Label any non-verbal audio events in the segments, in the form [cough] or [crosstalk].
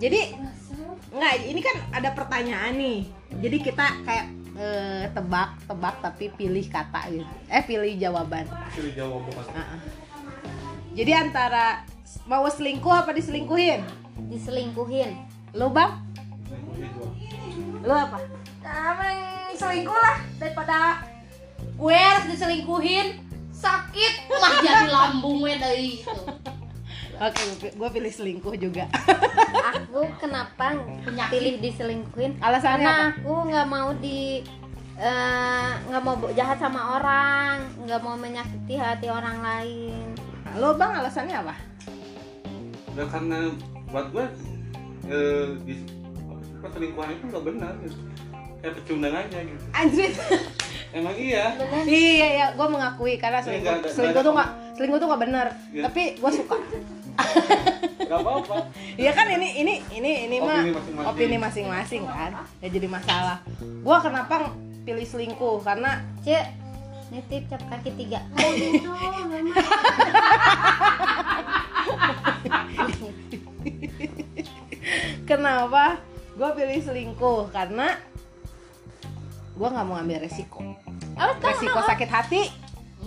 Jadi nggak ini kan ada pertanyaan nih. Jadi kita kayak eh, tebak tebak tapi pilih kata gitu. Eh pilih jawaban. Pilih jawab bukan. Heeh. Jadi antara mau selingkuh apa diselingkuhin? diselingkuhin Lu bang? Lu apa? nah, mending selingkuh lah daripada gue harus diselingkuhin sakit mah jadi lambung gue dari itu Oke, gue pilih selingkuh juga. aku kenapa pilih diselingkuhin Alasannya karena apa? aku nggak mau di eh, nggak mau jahat sama orang nggak mau menyakiti hati orang lain Lu bang alasannya apa? Udah karena buat gue eh, di perselingkuhan itu nggak benar gitu. Kayak pecundang aja gitu. Anjir. Emang iya. iya iya, gue mengakui karena Iya, selingkuh, selingkuh tuh nggak selingkuh tuh nggak bener. Iya. Tapi gue suka. Gak apa-apa. Iya kan ini ini ini ini mah Opini masing-masing. kan. Ya jadi masalah. Gue kenapa pilih selingkuh karena cek nitip cap kaki tiga [laughs] [laughs] kenapa gue pilih selingkuh karena gue nggak mau ambil resiko. resiko sakit hati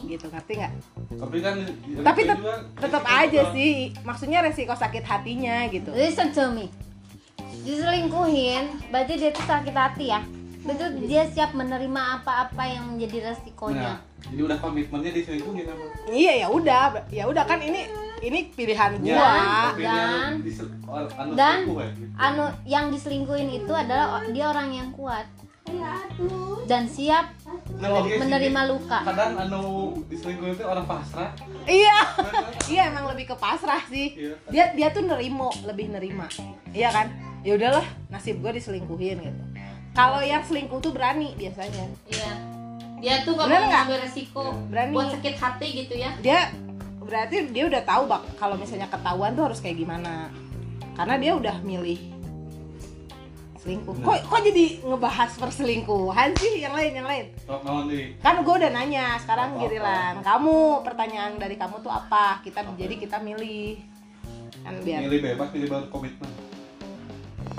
gitu ngerti nggak? Tapi kan Tapi juga tetap aja juga. sih, maksudnya resiko sakit hatinya gitu. listen to me diselingkuhin berarti dia tuh sakit hati ya itu dia siap menerima apa-apa yang menjadi Nah, resikonya jadi udah komitmennya diselingkuhin apa? Iya ya udah, ya udah kan ini ini pilihan Ya, gua. dan- dia disel- anu dan selingkuh ya, gitu. anu yang diselingkuhin itu adalah dia orang yang kuat dan siap Nah, menerima sih. luka. Kadang anu diselingkuhin itu orang pasrah. Iya. [laughs] Iya emang lebih ke pasrah sih. Iya. Dia dia tuh nerimo, lebih nerima. Iya kan? Ya udahlah, nasib gua diselingkuhin gitu. Kalau yang selingkuh tuh berani biasanya. iya dia tuh gak Bener mau nggak? ngambil resiko Berani. buat sakit hati gitu ya Dia berarti dia udah tahu bak kalau misalnya ketahuan tuh harus kayak gimana. Karena dia udah milih selingkuh. Kok kok jadi ngebahas perselingkuhan sih? Yang lain yang lain? Kan gue udah nanya sekarang giliran kamu pertanyaan dari kamu tuh apa? Kita jadi kita milih. Kan biar Milih bebas, milih berkomitmen.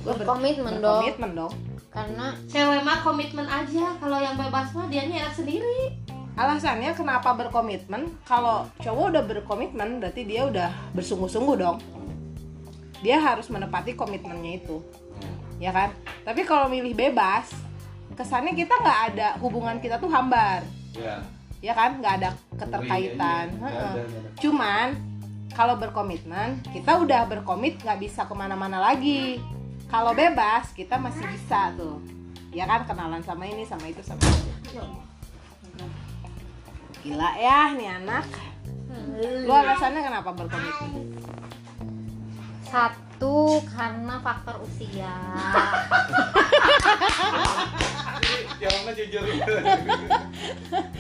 gue Berkomitmen dong. komitmen dong. Karena cewek mah komitmen aja. Kalau yang bebas mah dia enak sendiri. Alasannya kenapa berkomitmen? Kalau cowok udah berkomitmen berarti dia udah bersungguh-sungguh dong. Dia harus menepati komitmennya itu ya kan? Tapi kalau milih bebas kesannya kita nggak ada hubungan kita tuh hambar. Ya. ya kan? Nggak ada keterkaitan. Iya, iya, Heeh. nggak ada, ada. cuman kalau berkomitmen kita udah berkomit nggak bisa ke mana-mana lagi. Kalau bebas kita masih bisa tuh. Ya kan? Kenalan sama ini sama itu sama itu. Gila ya nih anak. Lu alasannya kenapa berkomitmen? Satu karena faktor usia. Jawabnya jujur.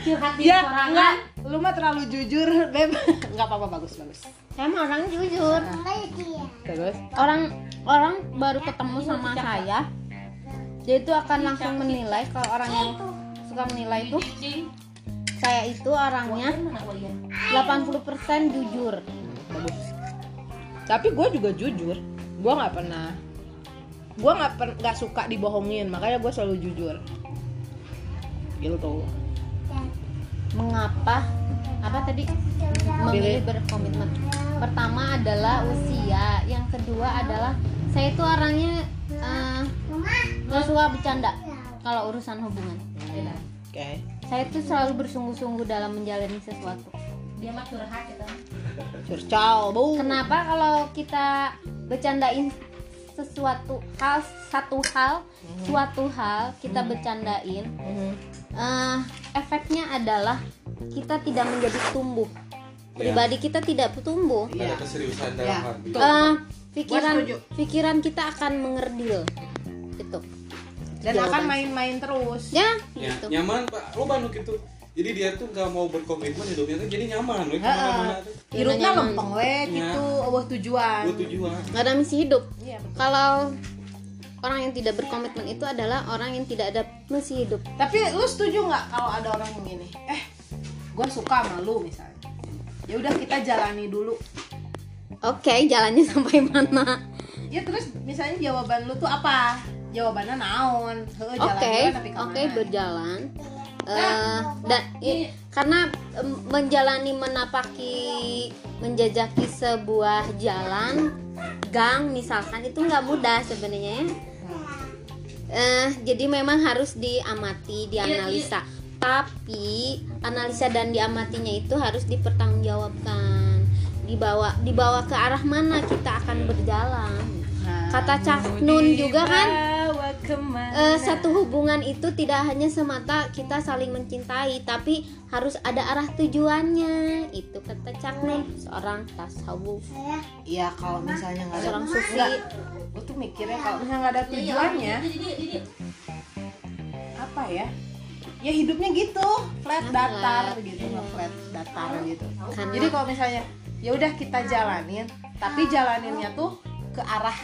curhat di ya enggak. Lu mah terlalu jujur beb. [laughs] Nggak apa-apa bagus bagus. Saya mah orang jujur. Terus? Orang orang baru ketemu sama saya dia itu akan langsung menilai kalau orang yang suka menilai itu. Saya itu orangnya Mana gua ya? 80% jujur. Bagus tapi gue juga jujur gue nggak pernah. Gue nggak per- nggak suka dibohongin makanya gue selalu jujur. Gitu. Mengapa? Apa tadi? Memilih berkomitmen. Pertama adalah usia yang kedua adalah saya itu orangnya eh, nggak suka bercanda kalau urusan hubungan. Oke. Saya itu selalu bersungguh-sungguh dalam menjalani sesuatu. Dia mah curhat gitu. Curcal bu kenapa kalau kita bercandain sesuatu hal satu hal suatu hal kita bercandain Mhm. eh, efeknya adalah kita tidak menjadi tumbuh Iya. pribadi kita tidak tumbuh Ada keseriusan dalam Ya, hati. betul. Eh, pikiran setuju. pikiran kita akan mengerdil gitu dan akan Jawaban. main-main terus ya Ya, gitu nyaman pak, lo banduk gitu. Jadi dia tuh nggak mau berkomitmen hidupnya tuh jadi nyaman, we Heeh. ke mana-mana tuh. hirupnya nyaman. lempeng we Ya. gitu awah tujuan Buat tujuan. nggak ada misi hidup iya betul. kalau orang yang tidak berkomitmen itu adalah orang yang tidak ada misi hidup tapi lu setuju nggak kalau ada orang yang gini eh gue suka sama lu misalnya ya udah kita jalani dulu oke jalannya [laughs] sampai mana ya terus misalnya jawaban lu tuh apa jawabannya naon Oke, oke ke mana? berjalan. Eh, dan i- karena menjalani menapaki menjajaki sebuah jalan gang misalkan itu nggak mudah sebenarnya ya. Eh, jadi memang harus diamati, dianalisa. Tapi analisa dan diamatinya itu harus dipertanggungjawabkan. Dibawa dibawa ke arah mana kita akan berjalan. Kata Cak Nun juga kan ke mana? Eh, satu hubungan itu tidak hanya semata kita saling mencintai, tapi harus ada arah tujuannya. Itu kata Cak Nun, seorang tasawuf, Iya kalau misalnya nggak ada seorang sufi. Gue tuh mikirnya kalau misalnya nggak ada tujuannya Jadi dia, jadi apa ya ya hidupnya gitu flat Flat, datar gitu iya. nggak flat datar gitu Karena jadi kalau misalnya ya udah kita jalanin tapi jalaninnya tuh ke arah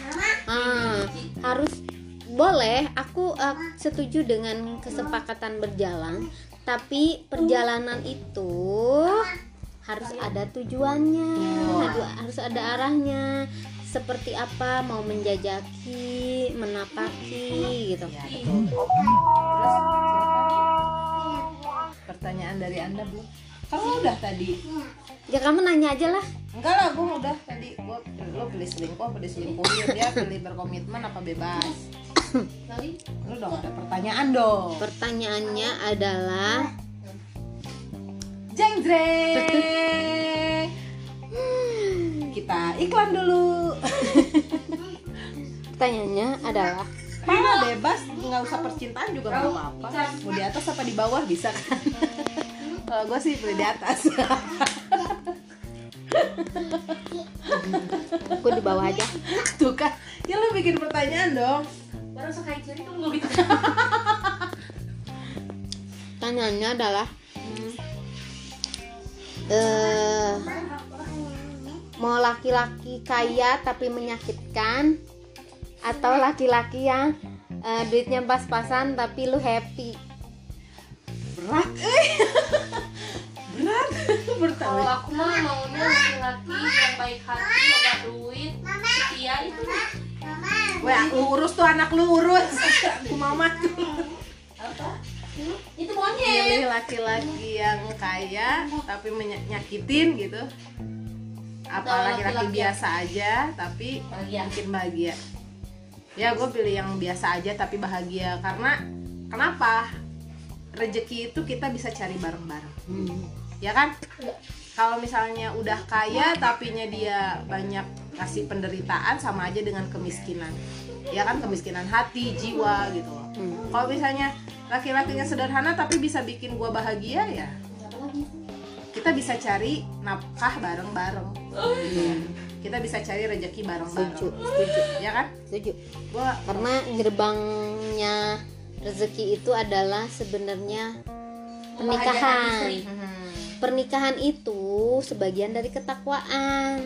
ah, harus boleh. Aku eh, setuju dengan kesepakatan berjalan, tapi perjalanan itu harus ada tujuannya, harus- ada arahnya. Seperti apa mau menjajaki, menapaki gitu. ya betul terus pertanyaan dari anda bu kamu udah tadi Ya kamu nanya aja lah. enggak lah gue udah tadi gue lo pilih selingkuh apa diselingkuhin dia pilih berkomitmen apa bebas lu dong ada pertanyaan dong. Pertanyaannya adalah jeng jreng. [laughs] Kita iklan dulu. Pertanyaannya adalah Mana bebas nggak usah percintaan juga nggak apa-apa. Mau di atas apa di bawah bisa kan? [laughs] Kalau gue sih pilih di atas. Aku di bawah aja. tuh kan ya lo bikin pertanyaan dong baru sekali ciri tuh nggak gitu adalah eh mau laki-laki kaya tapi menyakitkan? Atau laki-laki yang eh, duitnya pas-pasan tapi lu happy. berat. Eh. Berat. [laughs] Kalau aku mah maunya laki-laki yang baik hati loba duit setia itu Wah, urus tuh anak lu urus. [laughs] Aku mama itu monyet. Pilih laki-laki yang kaya tapi menyakitin gitu. Apa laki-laki biasa aja tapi Bahagia. bikin bahagia. Ya gue pilih yang biasa aja tapi bahagia. Karena kenapa? Rezeki itu kita bisa cari bareng-bareng. Ya kan? Kalau misalnya udah kaya tapinya dia banyak kasih penderitaan sama aja dengan kemiskinan. Ya kan kemiskinan hati jiwa gitu. Loh Hmm. kalau misalnya laki-lakinya sederhana tapi bisa bikin gua bahagia ya kita bisa cari nafkah bareng-bareng. Kita bisa cari rezeki bareng-bareng. Setuju, setuju, ya kan? Setuju. gua Karena gerbangnya rezeki itu adalah sebenarnya pernikahan. hmm, Pernikahan itu sebagian dari ketakwaan.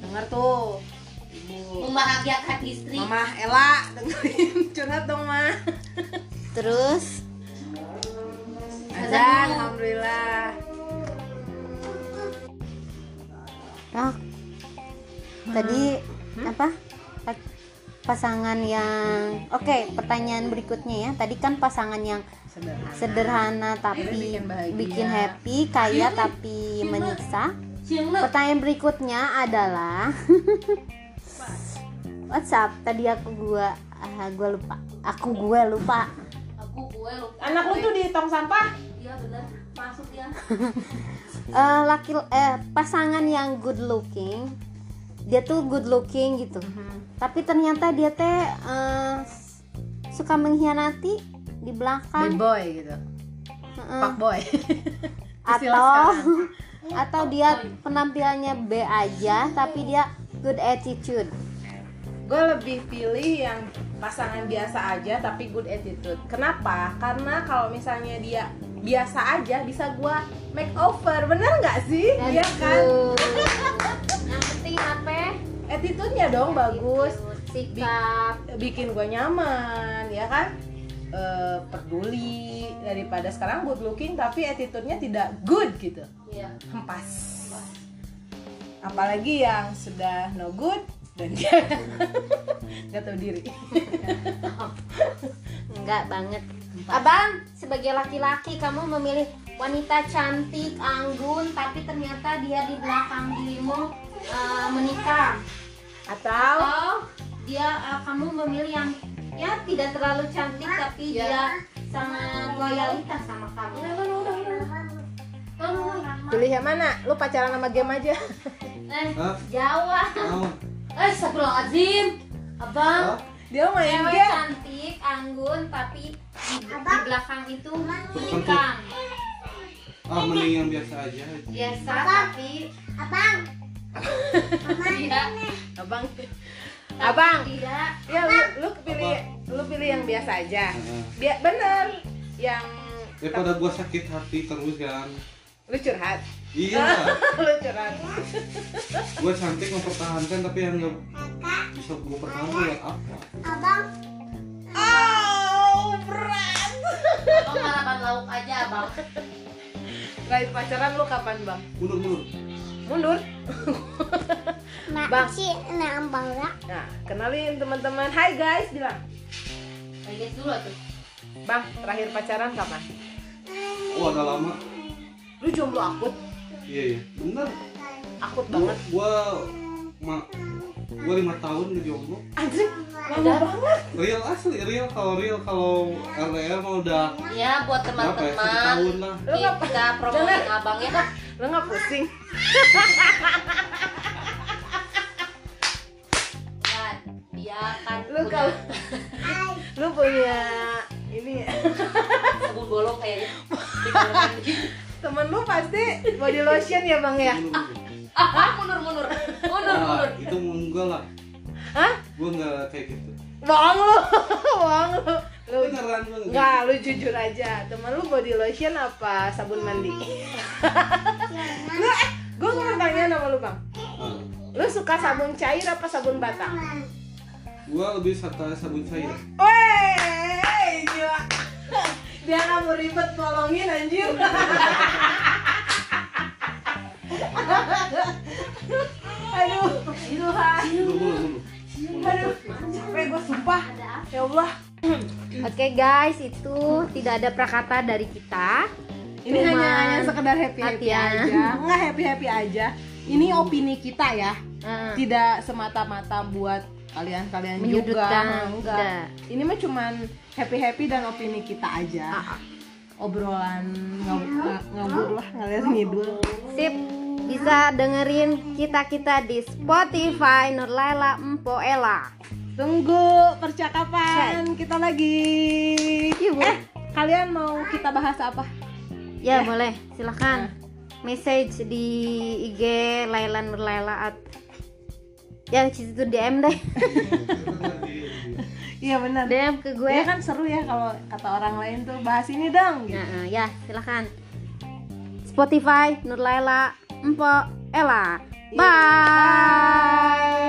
Denger tuh. Ibu. Membahagiakan istri. Mama Ella dengerin. [laughs] Curhat dong mah Terus? Azan alhamdulillah. Oh, tadi apa? Pa- Pasangan yang oke, pertanyaan berikutnya ya. Tadi kan pasangan yang sederhana. sederhana tapi Bikin bahagia. bikin happy, kaya tapi [laughs] menyiksa. Pertanyaan berikutnya adalah [laughs] What's up? Tadi aku gua ah, gua lupa. Aku gue lupa. aku gue lupa anak lu tuh di tong sampah iya bener masuk ya [laughs] Eh, laki eh pasangan yang good looking. Dia tuh good looking gitu. Tapi ternyata dia teh eh, suka mengkhianati di bad belakang boy gitu Heeh. fuck boy Istilah [laughs] atau. Atau dia penampilannya B aja tapi dia good attitude. Gue lebih pilih yang pasangan biasa aja tapi good attitude. Kenapa? Karena kalau misalnya dia biasa aja bisa gue make over. Bener nggak sih? Iya kan? Yang penting apa? Attitude-nya dong bagus. Sikap. Bikin gue nyaman ya kan eh, peduli daripada sekarang good looking tapi attitude-nya tidak good gitu Iya. hempas apalagi yang sudah no good dan dia [laughs] nggak tahu diri [laughs] Enggak banget. Abang, sebagai laki-laki kamu memilih wanita cantik, anggun, tapi ternyata dia di belakang dirimu eh, menikah. atau Atau dia eh, kamu memilih yang ya tidak terlalu cantik tapi Ya. dia sangat loyalitas sama kamu. pilih yang mana lu pacaran sama game aja [laughs] Eh, jawab. Mau? Eh, astagfirullahaladzim. Abang, Hah? dia main Cewek game cantik, anggun, tapi di, di belakang itu menikah. Ah, mending yang biasa aja. Biasa tapi tidak [laughs] abang abang tidak ya lu, lu pilih lu pilih yang biasa aja Heeh. Dia bener yang Daripada gua sakit hati terus kan. lu curhat Iya, [laughs] lu curhat gua cantik mempertahankan tapi yang nggak bisa gua pertahankan buat apa? oh berat abang makan lauk aja, abang. terakhir pacaran lu kapan bang Mundur mundur. mundur bang Nah, nah kenalin teman-teman hai guys bilang Hai guys dulu tuh. bang terakhir pacaran kapan Wah, agak lama. lu jomblo akut Iya iya, bener. akut Gua banget gua ma, gua lima tahun di jomblo. anjir lama banget Real asli, real kalau real kalau LDR mau udah Ya, buat berapa ya? Teman-teman. tahun lah. lu nggak Kita promoin abang ya. lu nggak pusing [laughs] kan lu kalau lu punya ini sabun bolong kayaknya. Gitu. temen lu pasti body lotion ya bang ya. Ah, mundur, mundur. Mundur, Ah, mundur. itu enggak lah. Hah? Gua nggak kayak gitu. bohong lu [laughs] bohong lu lu Beneran gua nggak Enggak, lu jujur aja. Temen lu body lotion apa sabun mandi? [laughs] lu eh, gue mau tanya sama lu bang. Lu suka sabun cair apa sabun batang? Gua lebih sata sabun cair. Weh, gila. [laughs] Dia nggak mau ribet tolongin anjir. [laughs] Aduh, Tuhan. Aduh, capek gue sumpah. Ya Allah. Oke guys, itu tidak ada prakata dari kita. Ini Cuman hanya hanya sekedar happy happy latihan. aja. Enggak happy happy aja. Ini opini kita ya. Tidak semata-mata buat kalian-kalian juga. Menyudutkan, Enggak. enggak. Ini mah cuman happy happy dan opini kita aja. Obrolan ngab- nga- ngabur lah ngalian ngidul. sip, bisa dengerin kita-kita di Spotify Nurlaila Empo Ella. Tunggu percakapan kita lagi. Yuk. Eh, kalian mau kita bahas apa? Ya, boleh, silahkan Message di IG Laila Nurlaila at Ya, situ DM deh. [laughs] Iya benar. DM ke gue. Dia kan seru ya kalau kata orang lain tuh bahas ini dong. Gitu. Nah, eh, ya, silahkan Spotify Nurlaila Empo Ella. Bye. Bye.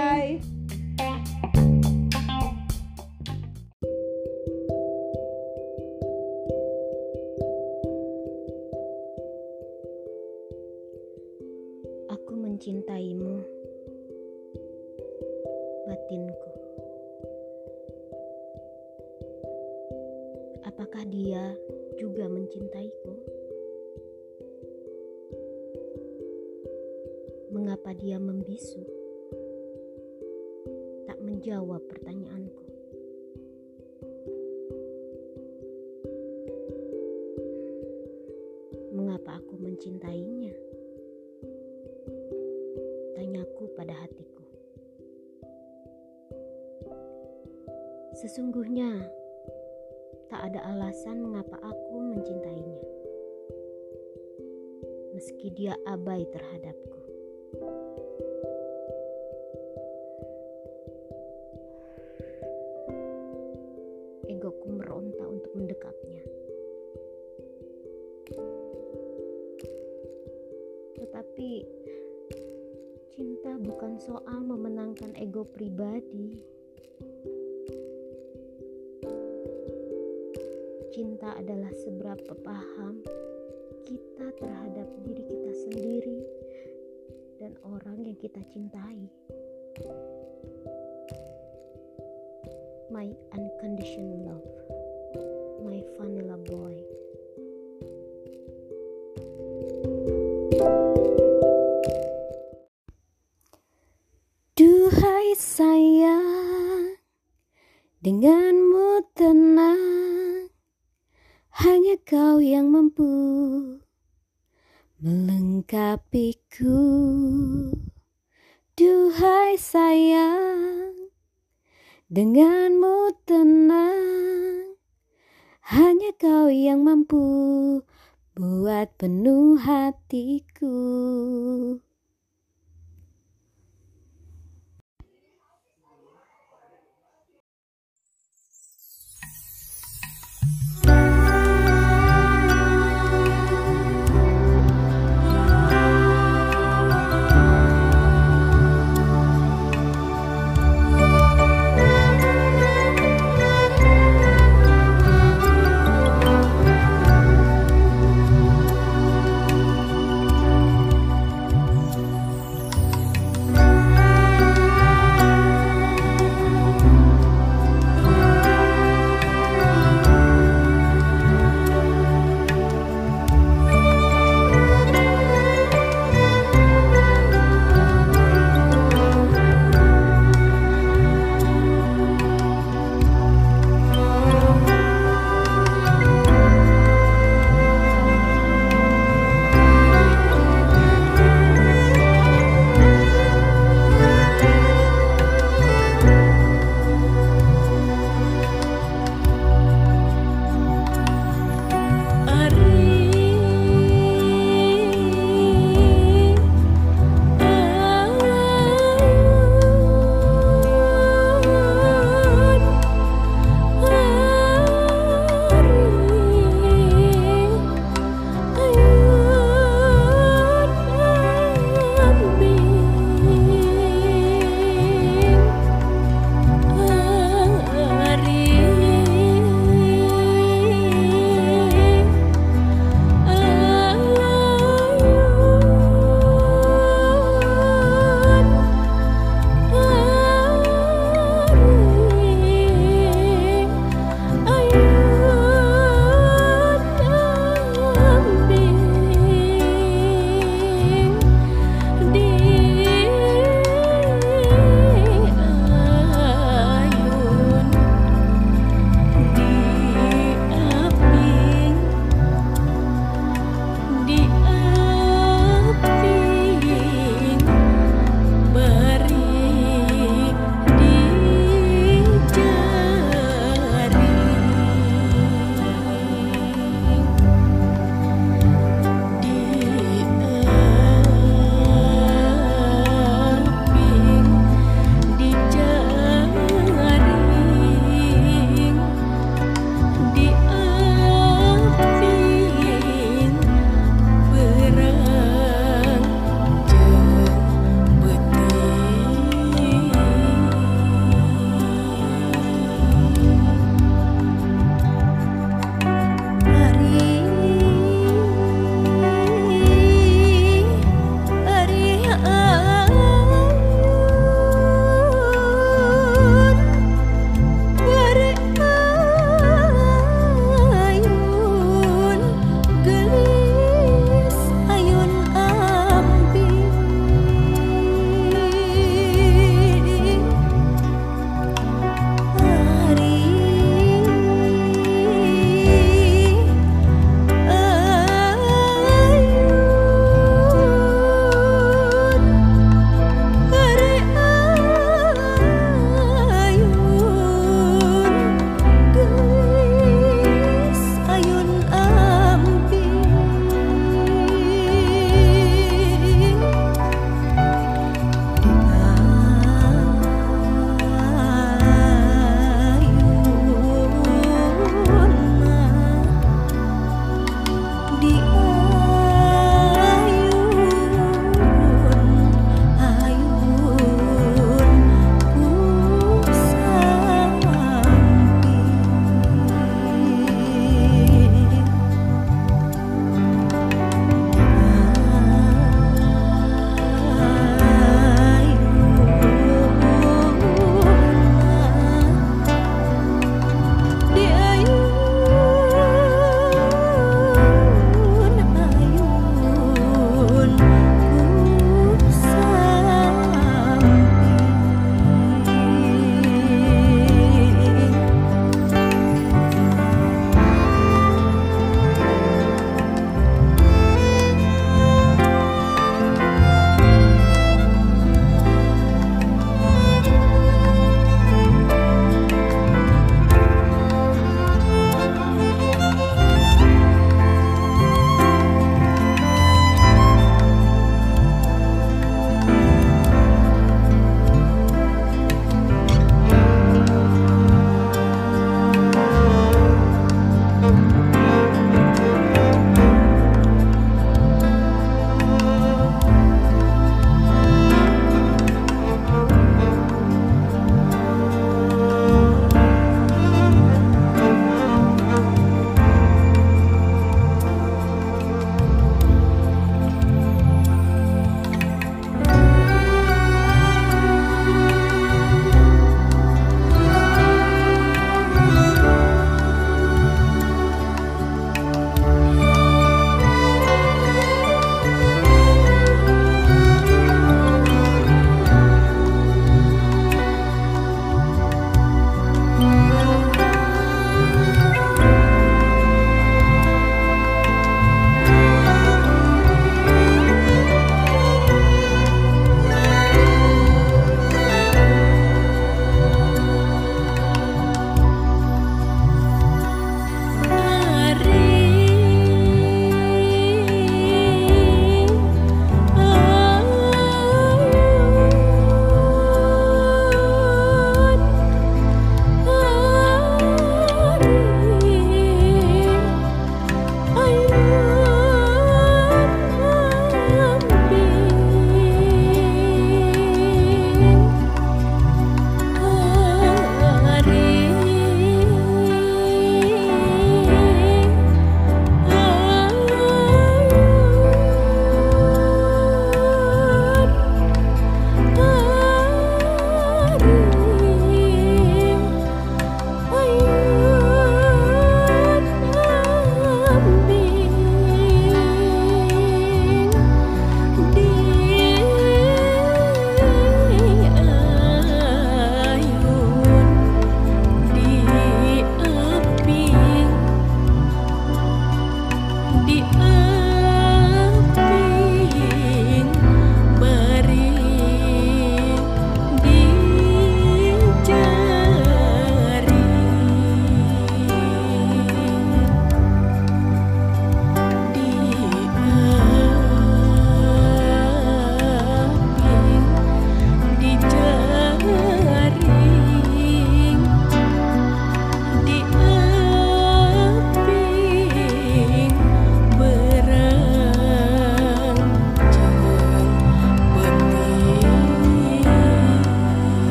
Tanyaku pada hatiku. Sesungguhnya tak ada alasan mengapa aku mencintainya. Meski dia abai terhadapku. Pribadi. cinta adalah seberapa paham kita terhadap diri kita sendiri dan orang yang kita cintai. My unconditional love, my vanilla boy. Sayang, denganmu tenang, hanya kau yang mampu melengkapiku. Duhai sayang, denganmu tenang, hanya kau yang mampu buat penuh hatiku.